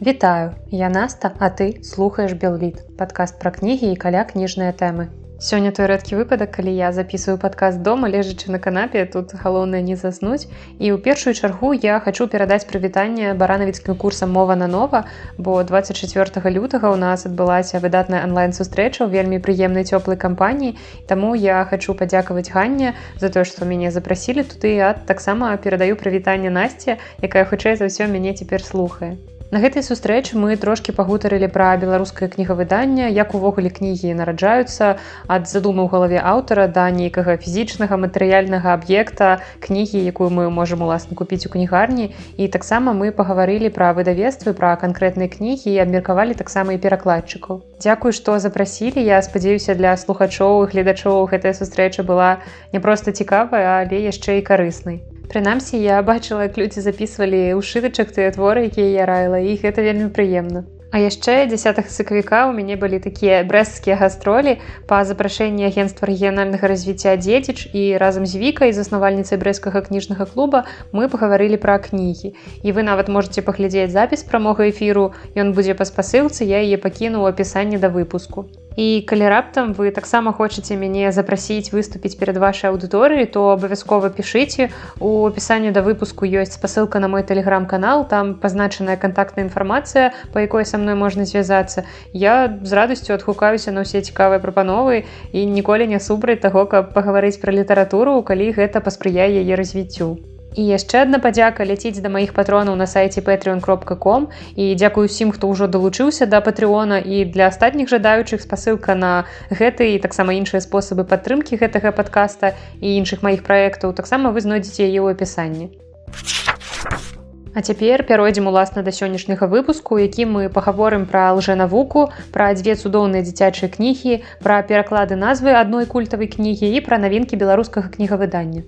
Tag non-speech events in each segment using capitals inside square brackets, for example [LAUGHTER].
Вітаю, я Наста, а ты слухаеш Белвід, падкаст пра кнігі і каля кніжныя тэмы. Сёння той рэдкі выпадак, калі я записываю падкаст дома, лежачы на канапе, тут галоўнае не заснуць. І ў першую чаргу я хачу перадаць прывітанне баранавіцкім курсам мова на нова, бо 24 лютага ў нас адбылася выдатная онлайн-сустрэча ў вельмі прыемнай цёплай кампаніі. Таму я хачу падзякаваць Ганне за тое, што мяне запрасілі туды, а таксама перадаю прывітанне Насце, якая хутчэй за ўсё мяне цяпер слухае. На гэтай сустрэчы мы трошкі пагутарылі пра беларускае кнігавыданне, як увогуле кнігі нараджаюцца ад задумы ў галаве аўтара да нейкага фізічнага матэрыяльнага аб'екта кнігі, якую мы можам уласна купіць у кнігарні. І таксама мы пагаварылі пра выдавецтвы пра канкрэтныя кнігі і абмеркавалі таксама і перакладчыкаў. Дзякуй, што запрасілі, я спадзяюся для слухачоў і гледачоў гэтая сустрэча была не проста цікавая, але яшчэ і карыснай. Прынамсі я бачыла, як людзі записывалі ў шывачак тыя творы, якія я раіла і гэта вельмі прыемна. А яшчэ 10 сакавіка ў мяне былі такія брэсцкія гастролі па запрашэнні агенства рэгіянальнага развіцця дзедзіч і разам з вікай заснавальніцай брэскага кніжнага клуба мы пагаварылі пра кнігі. І вы нават можете паглядзець запіс прамога эфіру, Ён будзе па спасылцы, я яе пакіну ў апісанні да выпуску. І калі раптам вы таксама хочаце мяне запрасіць выступіць перад вашай аўдыторыі, то абавязкова пішыце. У апісанні да выпуску ёсць спасылка на мой тэлеграм-канал, там пазначаная кантактная інфармацыя, па якой са мной можна звязацца. Я з радасцю адгукаюся на ўсе цікавыя прапановы і ніколі не супраць таго, каб пагаварыць пра літаратуру, калі гэта паспрыяе яе развіццю. І яшчэ адна падзяка ляціць да маіх патронаў на сайце patreon.com і дзякую усім, хто ўжо далучыўся да патрыона і для астатніх жадаючых спасылка на гэты і таксама іншыя спосабы падтрымкі гэтага падкаста і іншых маіх праектаў таксама вы знойдзеце яе ў апісанні. А цяпер пяройдзем уласна да сённяшняга выпуску, які мы пагаворым пра лжэнавуку, пра дзве цудоўныя дзіцячыя кнігі, пра пераклады назвы адной культавай кнігі і пра навінкі беларускага кнігавыдання.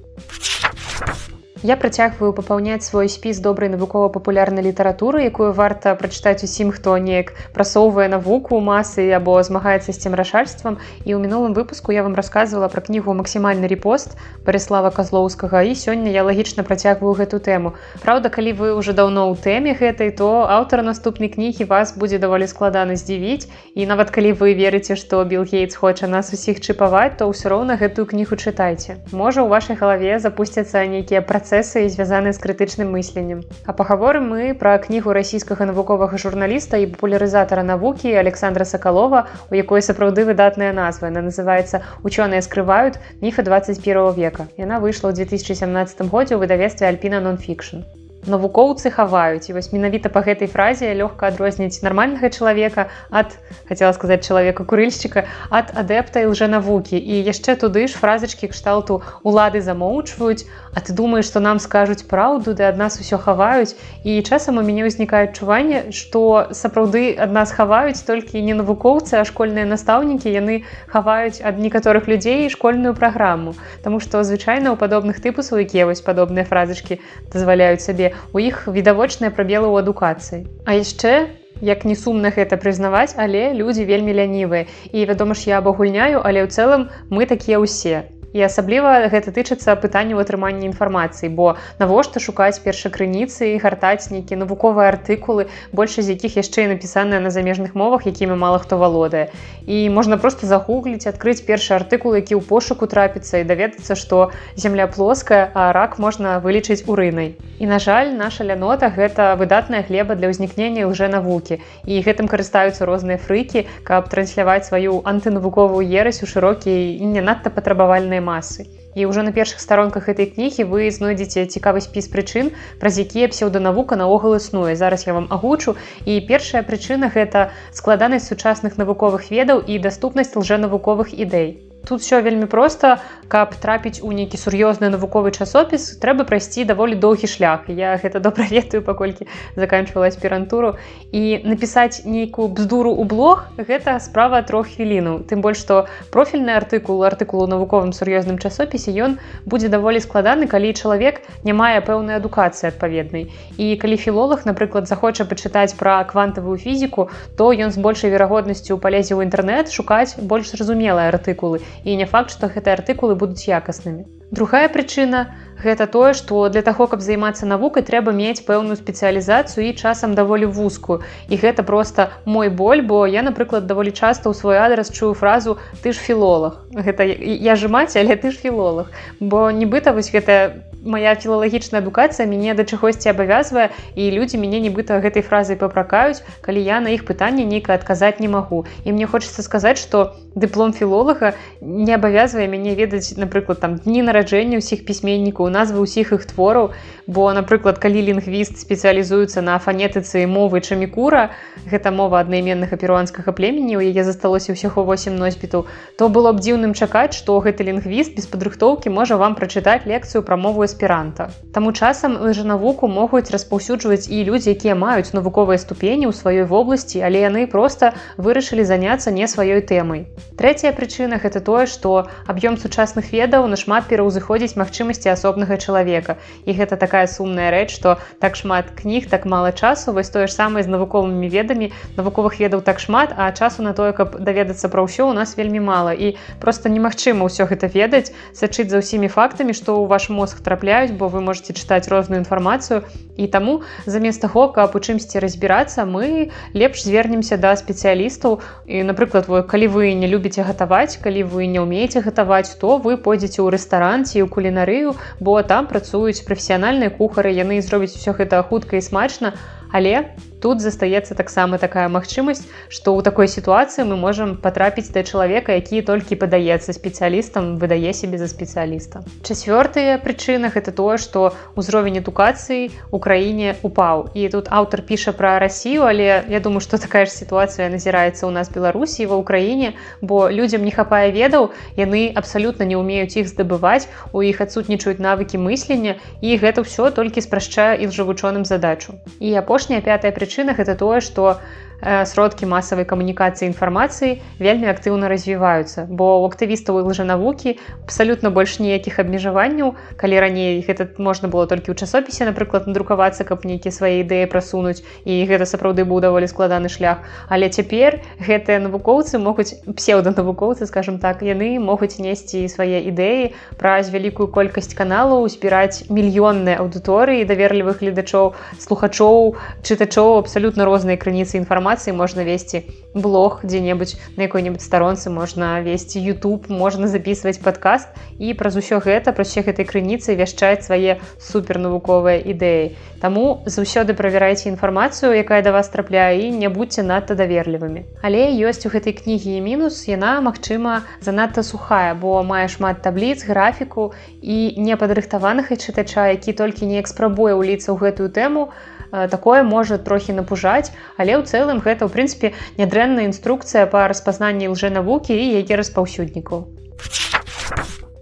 Я працягваю папаўняць свой спіс добрай навукова-папулярнай літаратуры, якую варта прачытаць усім, хто неяк прасоўвае навуку масы або змагаецца з цемрашальствам. І ў мінулым выпуску я вам рассказывала пра кнігу максімальны репост Барыслава Казлоўскага і сёння я лагічна працягваю гэту тэму. Праўда, калі вы ўжо даўно ў тэме гэтай, то аўтар наступнай кнігі вас будзе даволі складана здзівіць. І нават калі вы верыце, што Білл Гейтс хоча нас усіх чыпаваць, то ўсё роўна гэтую кнігу чытайце. Можа у вашай галаве запусцяцца нейкія працэсы працэсы звязаны з крытычным мысленнем. А пагаворым мы пра кнігу расійскага навуковага журналіста і папулярызатара навукі Александра Сакалова, у якой сапраўды выдатная назва. Яна называецца учёныя скрываюць міфы 21 века. Яна выйшла ў 2017 годзе ў выдавестве Альпіна нонфікшн навукоўцы хаваюць. І вось менавіта по гэтай фразе лёгка адрозніць нармальнага чалавека ад хотела сказать чалавека курыльшчыка ад адэпта і лжэнавукі і яшчэ туды ж фразачкі кшталту улады замоўчваюць А ты думаешь что нам скажуць праўду ды ад нас усё хаваюць і часам у мяне ўзнікае адчуванне што сапраўды ад нас хаваюць толькі не навукоўцы а школьныя настаўнікі. Яны хаваюць ад некаторых людзей школьную праграму. Таму што звычайна ў падобных тыпусаў якія вось падобныя фразачкі дазваляюць сабе у іх відавочныя прабелы ў адукацыі. А яшчэ, як не сумна гэта прызнаваць, але людзі вельмі лянівыя. І вядома ж, я абагульняю, але ў цэлым мы такія ўсе і асабліва гэта тычыцца пытанняў атрымання інфармацыі бо навошта шукаць першакрыніцы і гартаць нейкі навуковыя артыкулы большасць з якіх яшчэ і напісаныя на замежных мовах якімі мала хто валодае. І можна просто загугліць адкрыць першы артыкул які ў пошуку трапіцца і даведацца што земля плоская а рак можна вылічыць урынай. І на жаль наша лянота гэта выдатная глеба для ўзнікнення лжэ навукі. І гэтым карыстаюцца розныя фрыкі каб трансляваць сваю антынавуковую ерась у шырокія і не надта патрабавальныя агульнай масы. І ўжо на першых старонках гэтай кнігі вы знойдзеце цікавы спіс прычын, праз якія псеўданавука наогул існуе. Зараз я вам агучу. І першая прычына гэта складанасць сучасных навуковых ведаў і даступнасць лжэнавуковых ідэй. Тут все вельмі проста, каб трапіць у нейкі сур'ёзны навуковы часопіс, трэба прайсці даволі доўгі шлях. Я гэта добра [LAUGHS] ведаю, паколькі заканчвала аспірантуру. І напісаць нейкую бздуру ў блог гэта справа трох хвілінаў. Тым больш што профільны артыкул артыкулу навуковым сур'ёзным часопісе ён будзе даволі складаны, калі чалавек не мае пэўнай адукацыі адпаведнай. І калі філолог, напрыклад, захоча пачытаць пра квантавую фізіку, то ён з большай верагоднасцю палезе ў інтэрнэт шукаць больш зразумелыя артыкулы і не факт, што гэтыя артыкулы будуць якаснымі. Другая прычына гэта тое што для таго каб займацца навукай трэба мець пэўную спецыялізацыю і часам даволі вузкую. І гэта просто мой боль бо я напрыклад даволі часта ў свой адрас чую фразу ты ж філолог гэта я ж маці але ты ж філолог бо нібыта вось гэта моя філалагічная адукацыя мяне да чагосьці абавязвае і людзі мяне нібыта гэтай фразай папракаюць калі я на іх пытанне нейкае адказаць не магу. І мне хочется сказаць что дыплом філолага не абавязвае мяне ведаць напрыклад там дні нараджэння ўсіх пісьменнікаў назвы ўсіх іх твораў. Бо напрыклад калі лінгвіст спецыялізуецца на фанетыцы мовы чамікура гэта мова аднайменнага перуанскага племені у яе засталося ўсяго 8 носьбітаў то было б дзіўным чакаць што гэты лінгвіст без падрыхтоўкі можа вам прачытаць лекцыю пра мову аспіранта Таму часам лыжанавуку могуць распаўсюджваць і людзі якія маюць навуковыя ступені ў сваёй вобласці але яны проста вырашылі заняцца не сваёй тэмай Трэцяя прычына гэта тое, што аб'ём сучасных ведаў нашмат пераўзыходзіць магчымасці асобнага чалавека. І гэта такая сумная рэч, што так шмат кніг так мала часу, вось тое ж самае з навуковымі ведамі навуковых ведаў так шмат, а часу на тое, каб даведацца пра ўсё у нас вельмі мала. І просто немагчыма ўсё гэта ведаць, сачыць за ўсімі фактамі, што ў ваш мозг трапляюць, бо вы можете чытаць розную інфармацыю. І таму замест таго, каб у чымсьці разбірацца, мы лепш звернемся да спецыялістаў. І напрыклад, калі вы не любіце гатаваць калі вы не ўмееце гатаваць то вы пойдзеце ў рэстаран ці ў кулінарыю бо там працуюць прафесіянальныя кухары яны зробяць усё гэта хутка і смачна але тут застаецца таксама такая магчымасць што ў такой сітуацыі мы можам патрапіць да чалавека які толькі падаецца спецыялістам выдае сябе за спецыяліста. Чацвёртая прычына гэта тое што ўзровень адукацыі у краіне упаў. І тут аўтар піша пра рассію але я думаю што такая ж сітуацыя назіраецца ў нас беларусі ва ўкраіне бо людзям не хапае ведаў яны абсалютна не ўмеюць іх здабываць у іх адсутнічаюць навыкі мыслення і гэта ўсё толькі спрашчае іх жывучоным задачу. І апошняя пятая прычына прычынах это тое што сродкі масавай камунікацыі інфармацыі вельмі актыўна развіваюцца бо у актывістаў і лжанавукі абсалютна больш ніякіх абмежаванняў. Калі раней гэта можна было толькі ў часопісе напрыклад надрукавацца каб нейкія свае ідэі прасунуць і гэта сапраўды быў даволі складаны шлях. Але цяпер гэтыя навукоўцы могуць псеўданавукоўцы скажем так яны могуць несці свае ідэі праз вялікую колькасць каналаў збіраць мільённыя аўдыторыі даверлівых гледачоў слухачоў чытачоў абсалютна розныя крыніцы інфармацыі інфармацыі можна весці блог дзе-небудзь на якой-небудзь старонцы можна весці YouTube можна записывать падкаст і праз усё гэта праз усе гэтай крыніцы вяшчаць свае супернавуковыя ідэі Таму заўсёды правярайце інфармацыю якая да вас трапляе і не будьце надта даверлівымі але ёсць у гэтай кнігі і мінус яна магчыма занадта сухая бо мае шмат табліц графіку і непадрыхтаваных і чытача які толькі неяк спрабуе ўліцца ў гэтую тэму то такое можа трохі напужаць але ў цэлым гэта ў прынцыпе нядрэнная інструкцыя па распазнанні лжэнавукі і яе распаўсюднікаў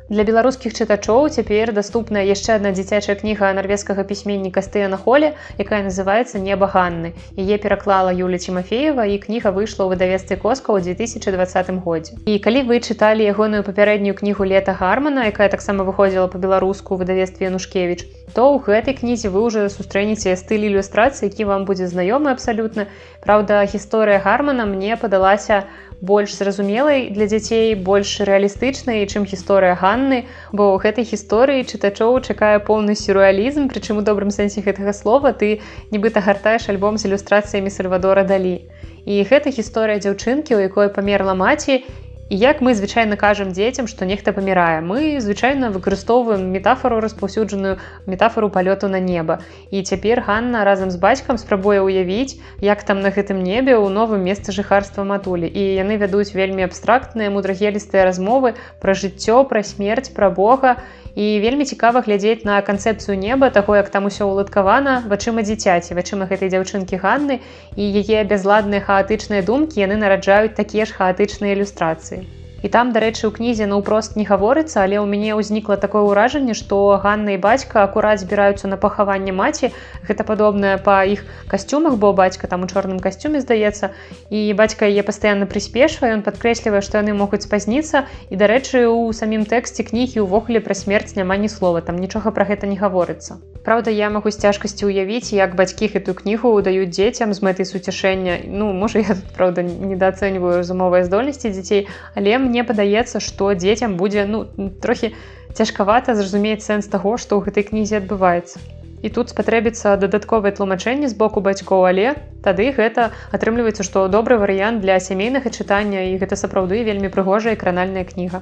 Для беларускіх чытачоў цяпер даступная яшчэ адна дзіцячая кніга нарвежскага пісьменніка стэна холе, якая называецца небаганны. Яе пераклала Юля Тимофеева і кніга выйшла ў выдавецтве коска ў 2020 годзе. І калі вы чыталі ягоную папярэднюю кнігу лета гармана, якая таксама выходзіла па-беларуску ў выдавецтве Нушкевіч, то ў гэтай кнізе вы ўжо сустрэнеце стыль ілюстрацыі, які вам будзе знаёмы абсалютна. Праўда, гісторыя гармана мне падалася, больш зразумелай для дзяцей больш рэалістычнай чым гісторыя ганны бо ў гэтай гісторыі чытачоў чакае поўны сюррэалізм прычым у добрым сэнсе гэтага слова ты нібыта гартаеш альбом з ілюстрацыямі сальвадора далі. І гэта гісторыя дзяўчынкі у якой памерла маці І як мы звычайна кажам дзецям, што нехта памірае, мы звычайна выкарыстоўваем метафору распаўсюджаную метафору палёту на неба. І цяпер Ганна разам з бацькам спрабуе ўявіць, як там на гэтым небе ў новым месцы жыхарства матулі. І яны вядуць вельмі абстрактныя мудрагелістыя размовы пра жыццё, пра смерць, пра Бога і вельмі цікава глядзець на канцэпцыю неба таго як там усё ўладкавана вачыма дзіцяці вачыма гэтай дзяўчынкі ганны і яе бязладныя хаатычныя думкі яны нараджаюць такія ж хаатычныя ілюстрацыі І там, дарэчы, у кнізе наўпрост не гаворыцца, але ў мяне ўзнікла такое ўражанне, што Ганна і бацька акурат збіраюцца на пахаванне маці. Гэта падобнае па іх касцюмах, бо бацька там у чорным касцюме здаецца. І бацька яе пастаянна прыспешвае, ён падкрэслівае, што яны могуць спазніцца. І дарэчы, у самім тэксце кнігі ўвогуле пра смерць няма ні слова, там нічога пра гэта не гаворыцца. Праўда, я магу з цяжкасці ўявіць, як бацькі гэтую кнігу даюць дзецям з мэтай суцяшэння. Ну можа, я [LAUGHS] праўда недаацэньваю разумовыя здольнасці дзяцей, але мне мне падаецца што дзецям будзе ну трохі цяжкавата зразумець сэнс таго што ў гэтай кнізе адбываецца і тут спатрэбіцца дадатковае тлумачэнне з боку бацькоў але тады гэта атрымліваецца што добры варыянт для сямейнага чытання і гэта сапраўды вельмі прыгожая кранальная кніга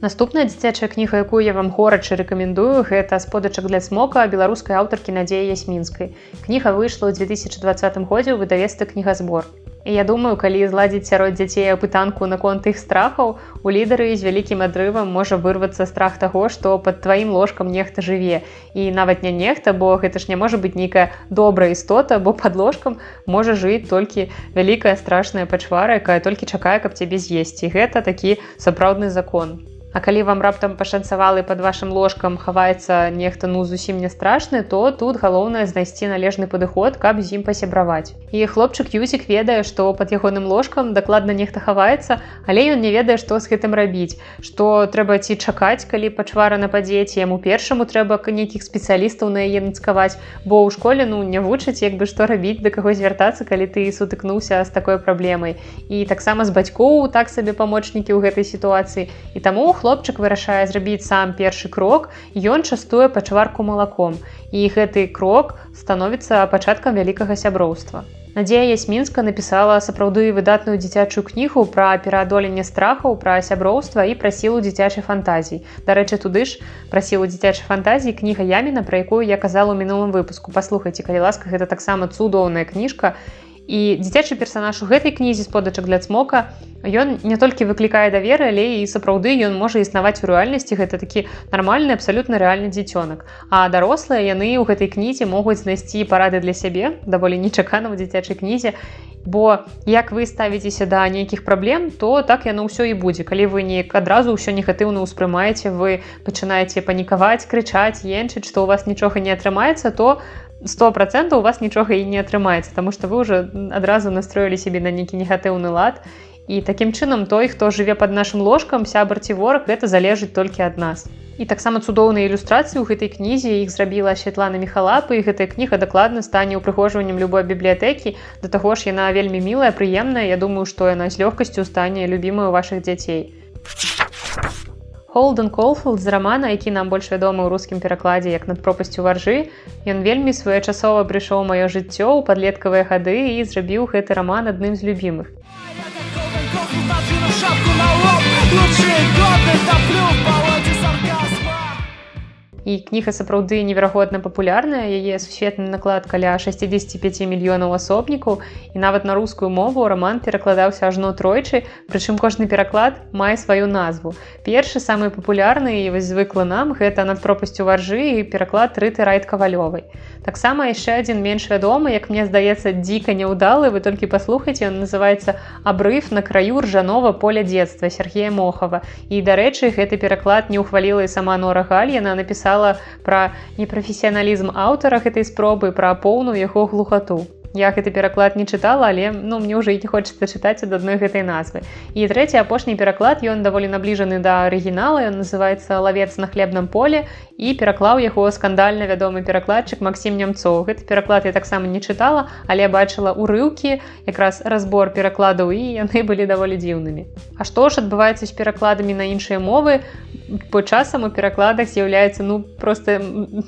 Наступная дзіцячая кніга, якую я вам горача рэкамендую, гэта сподачак для смока беларускай аўтаркі надзеі ясмінскай. Кніга выйшла ў 2020 годзе ў выдавестве кнігазбор. Я думаю, калі зладзіць сярод дзяцей апытанку наконт іх страхаў, у лідары з вялікім адрывам можа вырвацца страх таго, што пад тваім ложкам нехта жыве. І нават не нехта, бо гэта ж не можа быць нейкая добрая істота, бо пад ложкам можа жыць толькі вялікая страшная пачвара, якая толькі чакае, каб цябе з'есці. Гэта такі сапраўдны закон. А калі вам раптам пашанцавалы под вашим ложкам хаваецца нехта ну зусім не страшны, то тут галоўнае знайсці належны падыход, каб з ім пасябраваць. І хлопчык Юзік ведае, што под ягоным ложкам дакладна нехта хаваецца, але ён не ведае, што з гэтым рабіць, што трэба ці чакаць, калі пачвара нападзець, яму першаму трэба нейкіх спецыялістаў на яе нацкаваць, бо ў школе ну не вучаць як бы што рабіць да каго звяртацца, калі ты сутыкнуўся з такой праблемай. І таксама з бацькоў так сабе памочнікі ў гэтай сітуацыі. І таму у хлопчык вырашае зрабіць сам першы крок ён частуе пачварку малаком. І гэты крок становіцца пачаткам вялікага сяброўства. Надзея ясмінска напісала сапраўды выдатную дзіцячую кнігу пра пераадоленне страхаў пра сяброўства і пра сілу дзіцячай фантазій дарэчы туды ж пра сілу дзіцячай фантазіі кніга яміна пра якую я казала ў мінулым выпуску. Паслухайце калі ласка гэта таксама цудоўная кніжка і дзіцячы персанаж у гэтай кнізе сподачак для цмока ён не толькі выклікае даверы але і сапраўды ён можа існаваць у рэальнасці. Гэта такі нармальны абсалютна рэальны дзіцёнак. А дарослыя яны ў гэтай кнізе могуць знайсці парады для сябе даволі нечакана ў дзіцячай кнізе. Бо як вы ставіцеся да нейкіх праблем то так яно ўсё і будзе. Калі вы неяк адразу ўсё негатыўна ўспрымаеце вы пачынаеце панікаваць крычаць енчыць што у вас нічога не атрымаецца то вы сто процентов у вас нічога і не атрымаецца тому что вы уже адразу настроілі сябе на нейкі негатыўны лад. І такім чынам той хто жыве под нашим ложкам сябар ці вораг гэта залежыць толькі ад нас і таксама цудоўныя ілюстрацыі ў гэтай кнізе іх зрабіла Святлана мехалапы і гэтая кніга дакладна стане ўпрыгожваннем любой бібліятэкі да таго ж яна вельмі мілая прыемная Я думаю што яна з лёгкасцю стане любімую ваших дзяцей Холден Колфілд з рамана, які нам больш вядомы ў рускім перакладзе як над пропасцю варжы, Ён вельмі своечасова прыйшоў маё жыццё ў падлеткавыя гады і зрабіў гэты раман адным з любімых. шапку на лоб, лучшие годы топлю кніга сапраўды неверагодна папулярная яе сусветны наклад каля 65 мільёнаў асобнікаў і нават на рускую мову роман перакладаўся ажно тройчы прычым кожны пераклад мае сваю назву. Першы самы папулярны і вось звыкла нам гэта над пропасцю варжы і пераклад рыты райт кавалёвай таксама яшчэ адзін менш вядомы як мне здаецца дзіка няўдалы вы толькі паслухайце он называется абрыв на краю ржанова поля дзетства Сергея мохава. І дарэчы гэты пераклад не ухваліла і сама нора гальяна напісала сказала пра непрафесіяналізм аўтара гэтай спробы пра поўную яго глухату я гэты пераклад не чытала але ну мне ўжо і не хочется чытаць ад адной гэтай назвы. І трэці апошні пераклад ён даволі набліжаны да арыгінала ён называется лавец на хлебном поле і пераклаў яго скандальна вядомы перакладчык Масім нямцоў гэты пераклад я таксама не чытала але бачыла урыўкі якраз разбор перакладаў і яны [LAUGHS] былі даволі дзіўнымі А што ж адбываецца з перакладамі на іншыя мовы по часам у перакладах з'яўляецца ну просто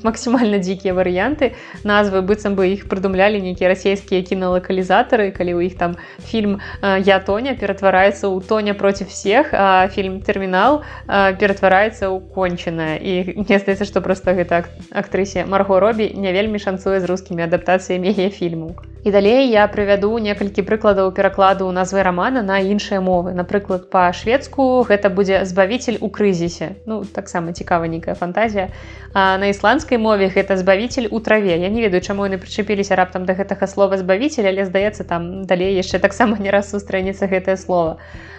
максімальна дзікія варыянты. Назвы быццам бы іх прыдумлялі нейкія расійскія кіналакалізатары калі ў іх там фільм я тоня ператвараецца ў тоня против всех а фільм тэрмінал ператвараецца ў кончаная і мне здаецца што просто гэта актрысе марго робі не вельмі шанцуе з рускімі адаптацыямі яе фільму. І далей я прывяду некалькі прыкладаў перакладу назвы рамана на іншыя мовы. Напрыклад па-шведску гэта будзе збавитель у крызісе ну таксама цікава нейкая фантазія. А на ісландскай мове гэта збавитель у траве я не ведаю чаму яны прычапіліся раптам да гэтага слова збавитель але здаецца там далей яшчэ таксама не раз сустрэнецца гэтае слово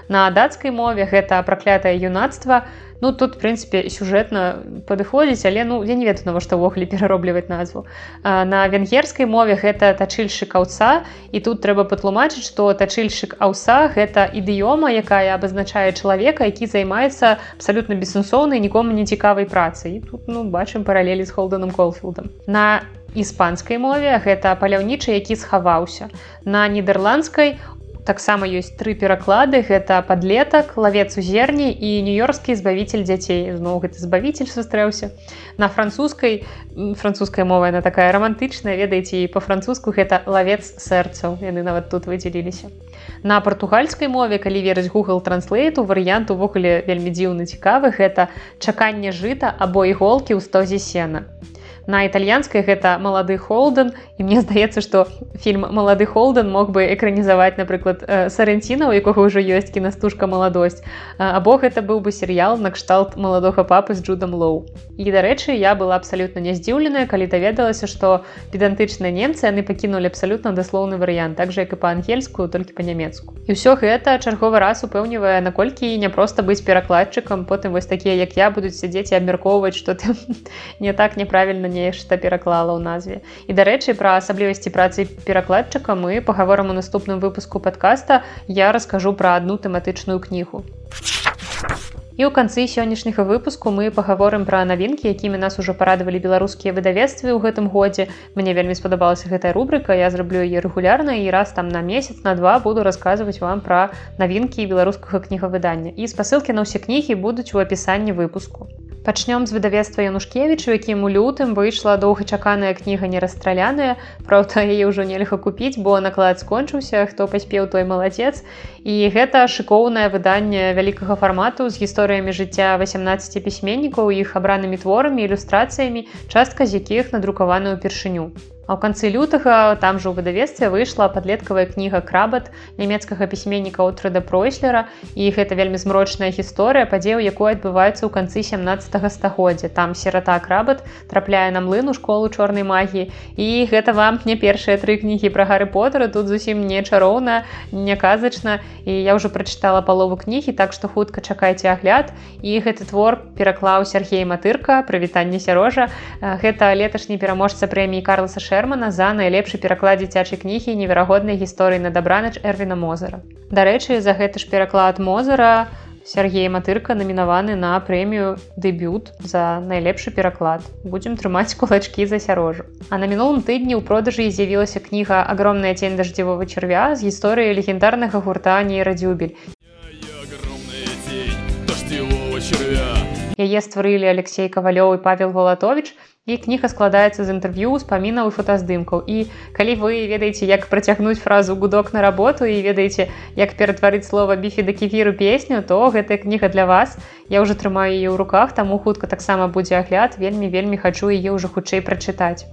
на дацкай мове гэта праклятае юнацтва. Ну тут прынцыпе сюжэтна падыходзіць але ну я не ведаю на што ўвогуле пераробліваць назву. А, на венгерскай мове гэта тачыльшчык аўца і тут трэба патлумачыць што тачыльшчык аўса гэта ідыёма якая абазначае чалавека які займаецца абсалютна бессэнсоўнай нікому не цікавай працай. Тут ну бачым паралелі з холданом колфілдам на іспанскай мове гэта паляўнічы які схаваўся. На нідерландскай таксама ёсць тры пераклады. Гэта падлетак лавец у зерні і нью-йорскі збавитель дзяцей. Зноў гэты збавитель сустрэўся. На французскай французская мова яна такая романтычная ведаеце і по-французску гэта лавец сэрцаў. Яны нават тут выдзеліліся на партугальскай мове калі верыць google транслейту варыянт увогуле вельмі дзіўны цікавы. Гэта чаканне жыта або іголкі ў стозе сена на італьянскай гэта малады холден і мне [LAUGHS] здаецца што фільм малады холден мог бы экранізаваць напрыклад сарэнціна у якога ўжо ёсць кінастужка маладосць або гэта быў бы серыял накшталт маладога папы з джудам лоу. І дарэчы я была абсалютна не здзіўленая калі даведалася што педантычныя немцы яны пакінулі абсалютна даслоўны варыянт так жа як і па-ангельскую толькі па-нямецку і ўсё гэта чарговы раз упэўнівае наколькі не проста быць перакладчыкам потым вось такія як я будуць сядзець і абмяркоўваць што ты [LAUGHS] не так няправільна не нешта пераклала ў назве. І дарэчы пра асаблівасці працы перакладчыка мы пагаворам у наступным выпуску подкаста я раскажу пра адну тэматычную кнігу. І ў канцы сённяшняга выпуску мы пагаворым пра навінкі якімі нас ужо парадавалі беларускія выдавецтвы ў гэтым годзе. Мне вельмі спадабалася гэтая рубрыка я зраблю яе рэгулярна і раз там на месяц на два буду расказваць вам пра навінкі беларускага кнігавыдання і спасылкі на ўсе кнігі будуць у апісанні выпуску пачнём з выдавецтва янушкевіч у якім у лютым выйшла доўгачаканая кніга не расстраляная Праўда яе ўжо нельга купіць бо наклад скончыўся хто паспеў той маладзец. І гэта шыкоўнае выданне вялікага фармату з гісторыямі жыцця 18 пісьменнікаў іх абранымі творамі ілюстрацыямі частка з якіх надрукаваны ўпершыню А ў канцы лютага там жа ў выдавецтве выйшла падлеткавая кніга крабат нямецкага пісьменніка Отфреда пройслера. І гэта вельмі змрочная гісторыя падзею якой адбываецца ў канцы 17 стагоддзя. Там серата крабат трапляе на млын у школу чорнай магіі. І гэта вам не першыя тры кнігі пра гары потара тут зусім не чароўна не казачна. І я ўжо прачытала палову кнігі так што хутка чакайце агляд. І гэты твор пераклаў Сергей матырка прывітанне сярожа. Гэта леташні пераможца прэміі Карласа шэ Шэрмана за найлепшы пераклад дзіцячай кнігі неверагоднай гісторыі на дабранач Эрвіна Мозара. Дарэчы, за гэты ж пераклад Мозара Сергей Матырка намінаваны на прэмію дэбют за найлепшы пераклад. Будзем трымаць кулачкі за сярожу. А на мінулым тыдні ў продажы з'явілася кніга агромная цень даждзевого чарвя з гісторыяй легендарнага гурта нейрадзюбель. Яе стварылі Алексей Кавалёў і Павел Валатович, і кніга складаецца з інтэрв'ю спамінаў і фотаздымкаў. І калі вы ведаеце як працягнуць фразу гудок на работу і ведаеце як ператварыць слова біфі да кефіру песню то гэтая кніга для вас. Я уже трымаю яе ў руках таму хутка таксама будзе агляд. Вельмі вельмі хачу яе ўжо хутчэй прачытаць.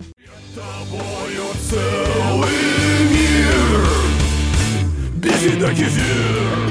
Да кефір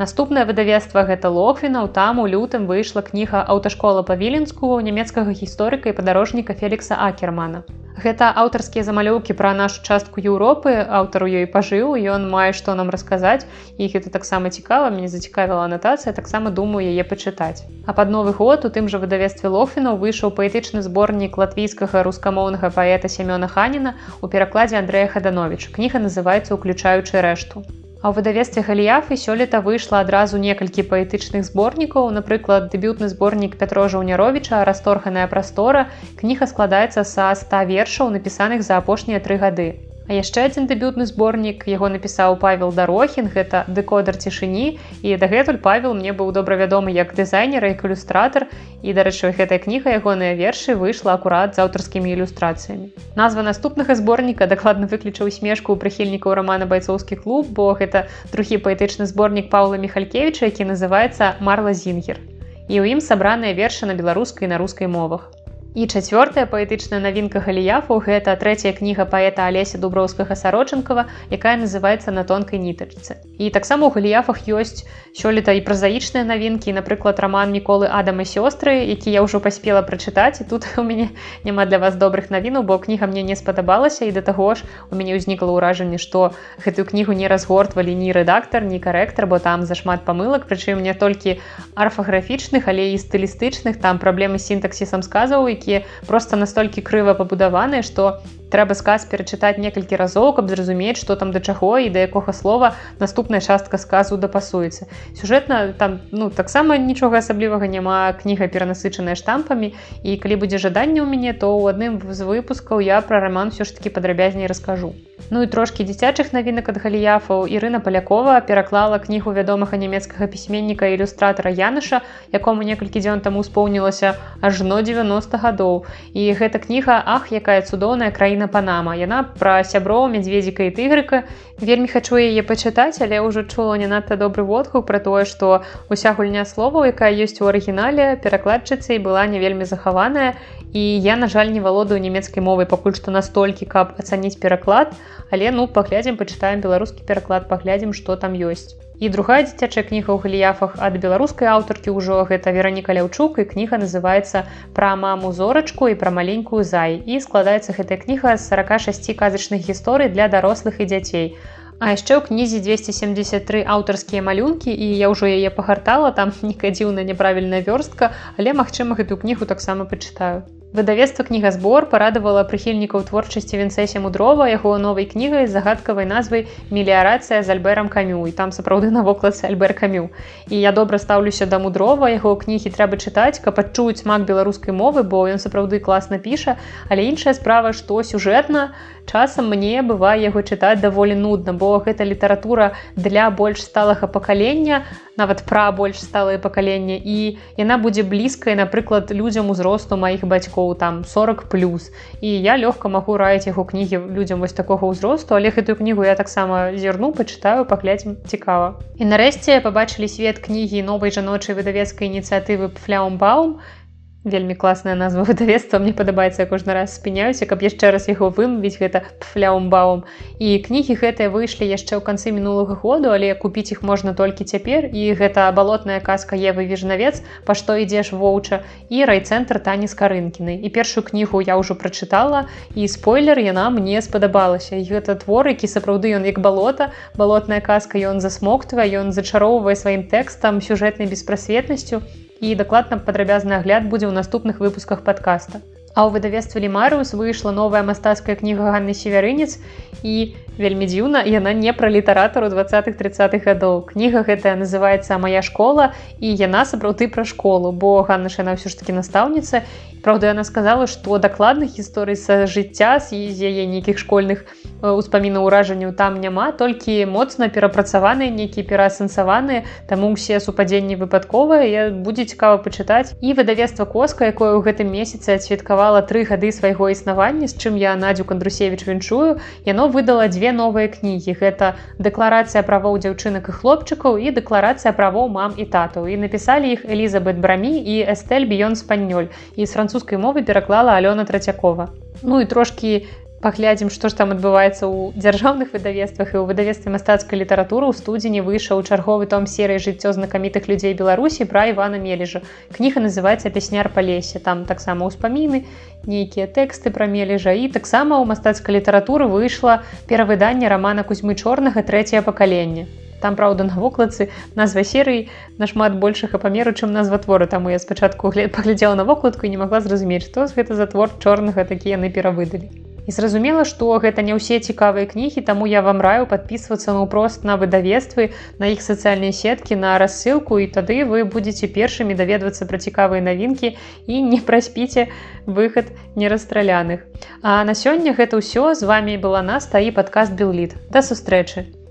Наступнае выдавецтва гэта лохвінаў там у лютым выйшла кніга аўташкола па-віленску нямецкага гісторыка і падарожніка Фелікса Акермана. Гэта аўтарскія замалёўкі пра нашу частку Еўропы, аўтару ёй пажыў, ён мае што нам расказаць і гэта таксама цікава, мне зацікавіла анатацыя, таксама думаю яе пачытаць. А пад новы год у тым жа выдавецтве Лохвінаў выйшаў паэтычны зборнік латвійскага рускамоўнага паэта Семёна Ханіна у перакладзе Андрэя Хаданович. Кніга называецца уключаючы рэшту. А ў выдавестве галіяфы сёлета выйшла адразу некалькі паэтычных зборнікаў, напрыклад, дэбютны зборнік Пятрожа Уняровіча, расторганая прастора, кніга складаецца са 100 вершаў, напісаных за апошнія тры гады. А яшчэ адзін дэбютны зборнік яго напісаў павел дарохін гэта дэкодар цішыні. І дагэтуль павел мне быў добра вядомы як дызайнер як ілюстратор і дарэчы гэтая кніга ягоныя вершы выйшла акурат з аўтарскімі ілюстрацыямі. Назва наступнага зборніка дакладна выключыў смешку ў прыхільнікаў рамана байцоўскі клуб бо гэта другі паэтычны зборнік паўла михалькевича які называецца марла зінгер і ў ім сабраныя вершы на беларускай на рускай мовах І чацвёртая паэтычная навінка галіяфу гэта трэцяя кніга паэта алеся дуброўскага сарочынкава, якая называецца на тонкай нітачцы. І таксама ў галіяфах ёсць сёлета і празаічныя навінкі, напрыклад, раман міколы Адама сёстры, які я ўжо паспела прачытаць і тут [LAUGHS] у мяне няма для вас добрых навінаў, бо кніга мне не спадабалася і да таго ж у мяне ўзнікла ўражанне, што гэтую кнігу не разгортвалі ні рэдактар, ні карэктар, бо там зашмат памылак, прычым не толькі арфаграфічных, але і стылістычных там праблемы з сінтаксісам сказаў, якія просто настолькі крыва пабудаваныя што трэба сказ перачытаць некалькі разоў каб зразумець што там да чаго і да якога слова наступная частка сказу дапасуецца. Сюжэтна там ну таксама нічога асаблівага няма кніга перанасычаная штампамі. І калі будзе жаданне ў мяне то ў адным з выпускаў я пра раман все ж таки падрабязней раскажу Ну і трошкі дзіцячых навінак ад галіяфаў Ірына палякова пераклала кнігу вядомага нямецкага пісьменніка ілюстратара Яныша, якому некалькі дзён таму споўнілася ажно 90 гадоў. І гэта кніга ах, якая цудоўная краіна Панама. Яна пра сяброў мядзведзіка і тыгрыка. Вельмі хачу яе пачытаць, але ўжо чула не надта добры водгук пра тое, што уся гульня словаў, якая ёсць у арыгінале перакладчыцай была не вельмі захаваная і я на жаль не валодаю нямецкай мовай пакуль што настолькі каб ацаніць пераклад але ну паглядзім пачытаем беларускі пераклад паглядзім што там ёсць. І другая дзіцячая кніга ў галіяфах ад беларускай аўтаркі ўжо гэта вераніка ляўчук і кніга называецца пра маму зорачку і пра маленькую зай і складаецца гэтая кніга з 46 казачных гісторый для дарослых і дзяцей. А яшчэ ў кнізе 273 аўтарскія малюнкі і я ўжо яе пагартала там [LAUGHS] некая дзіўная няправільная вёрстка, але магчыма гэту кнігу таксама пачытаю. Выдавецтва кнігазбор парадавала прыхільнікаў творчасці Вінцэсія мудрова яго новай кнігай загадкавай назвай меліярацыя з альберам камю і там сапраўды навокладцы альбер камю. І я добра стаўлюся да мудрова яго кнігі трэба чытаць, каб адчуць смак беларускай мовы, бо ён сапраўды класна піша, але іншая справа, што сюжэтна часам мне бывае яго чытаць даволі нудна, бо гэта літаратура для больш сталага пакалення, нават пра больш сталае пакаленне і яна будзе блізкай, напрыклад, людзям узросту маіх бацькоў гадоў там 40 плюс і я лёгка магу раіць яго кнігі людзям вось такога ўзросту але гэтую кнігу я таксама зірну пачытаю паглядзім цікава. І нарэшце пабачылі свет кнігі новай жаночай выдавецкай ініцыятывы фляумбаум вельмі класная назва [LAUGHS] выдавецтва. Мне падабаецца кожны раз спыняюся каб яшчэ раз яго вымавіць гэта фляумбаум і кнігі гэтыя выйшлі яшчэ ў канцы мінулага году але купіць іх можна толькі цяпер. І гэта балотная казка евы вежнавец па што ідзеш воўча і райцэнтр тані з карынкіны і першую кнігу я ўжо прачытала і спойлер яна мне спадабалася. І гэта твор які сапраўды ён як балота балотная казка ён засмоктвае ён зачароўвае сваім тэкстам сюжэтнай беспрасветнасцю і дакладна падрабязны агляд будзе ў наступных выпусках подкаста. А ў выдавестве Лімарыус выйшла новая мастацкая кніга Ганны северынец і вельмі дзіўна яна не пра літаратару 20-30х гадоў. Кніга гэтая называецца моя школа і яна сапраўды пра школу, бо Ганна яна ўсё ж таки настаўніца. Праўда, яна сказала, што дакладных гісторый са жыцця з яе нейкіх школьных успаміна ўражанняў там няма, толькі моцна перапрацаваныя, нейкія пераасэнсаваныя, таму ўсе супадзенні выпадковыя будзе цікава пачытаць і выдавецтва коска, якое ў гэтым месяцы адсвяткавала тры гады свайго існавання, з чым я Надзю Кандрусевич віншую, яно выдала дзве новыя кнігі. Гэта дэкларацыя правоў дзяўчынак і хлопчыкаў і дэкларацыя правоў мам і татаў. І напісалі іх Элізабет Брамі і Эстэль Біён спаннёль і з французскай мовы пераклала Алёна Трацякова. Ну і трошкі паглядзім што ж там адбываецца ў дзяржаўных выдавецтвах і ў выдавецтве мастацкай літаратуры ў студзені выйшаў чарговы том серыі жыццё знакамітых людзей беларусі пра івана мележа. Кніга называется песняр па лесе там таксама ўспаміны нейкія тэксты пра мележа. І таксама ў мастацкай літаратуры выйшла перавыданне рамана кузьмы чорнага. Трэцяе пакаленне там праўда на вокладцы назва серыі нашмат большага памеру чым назва творы таму я спачатку паглядзела на вокладку і не магла зразумець што гэта за твор чорнага такі яны перавыдалі І зразумела, што гэта не ўсе цікавыя кнігі, таму я вам раю падпісвацца наўпрост на выдавецтвы, на іх сацыяльныя сеткі, на рассылку і тады вы будзеце першымі даведвацца пра цікавыя навінкі і не праспіце выхад нерастраляных. А на сёння гэта ўсё з вами была нас таі падкаст Белліт. Да сустрэчы!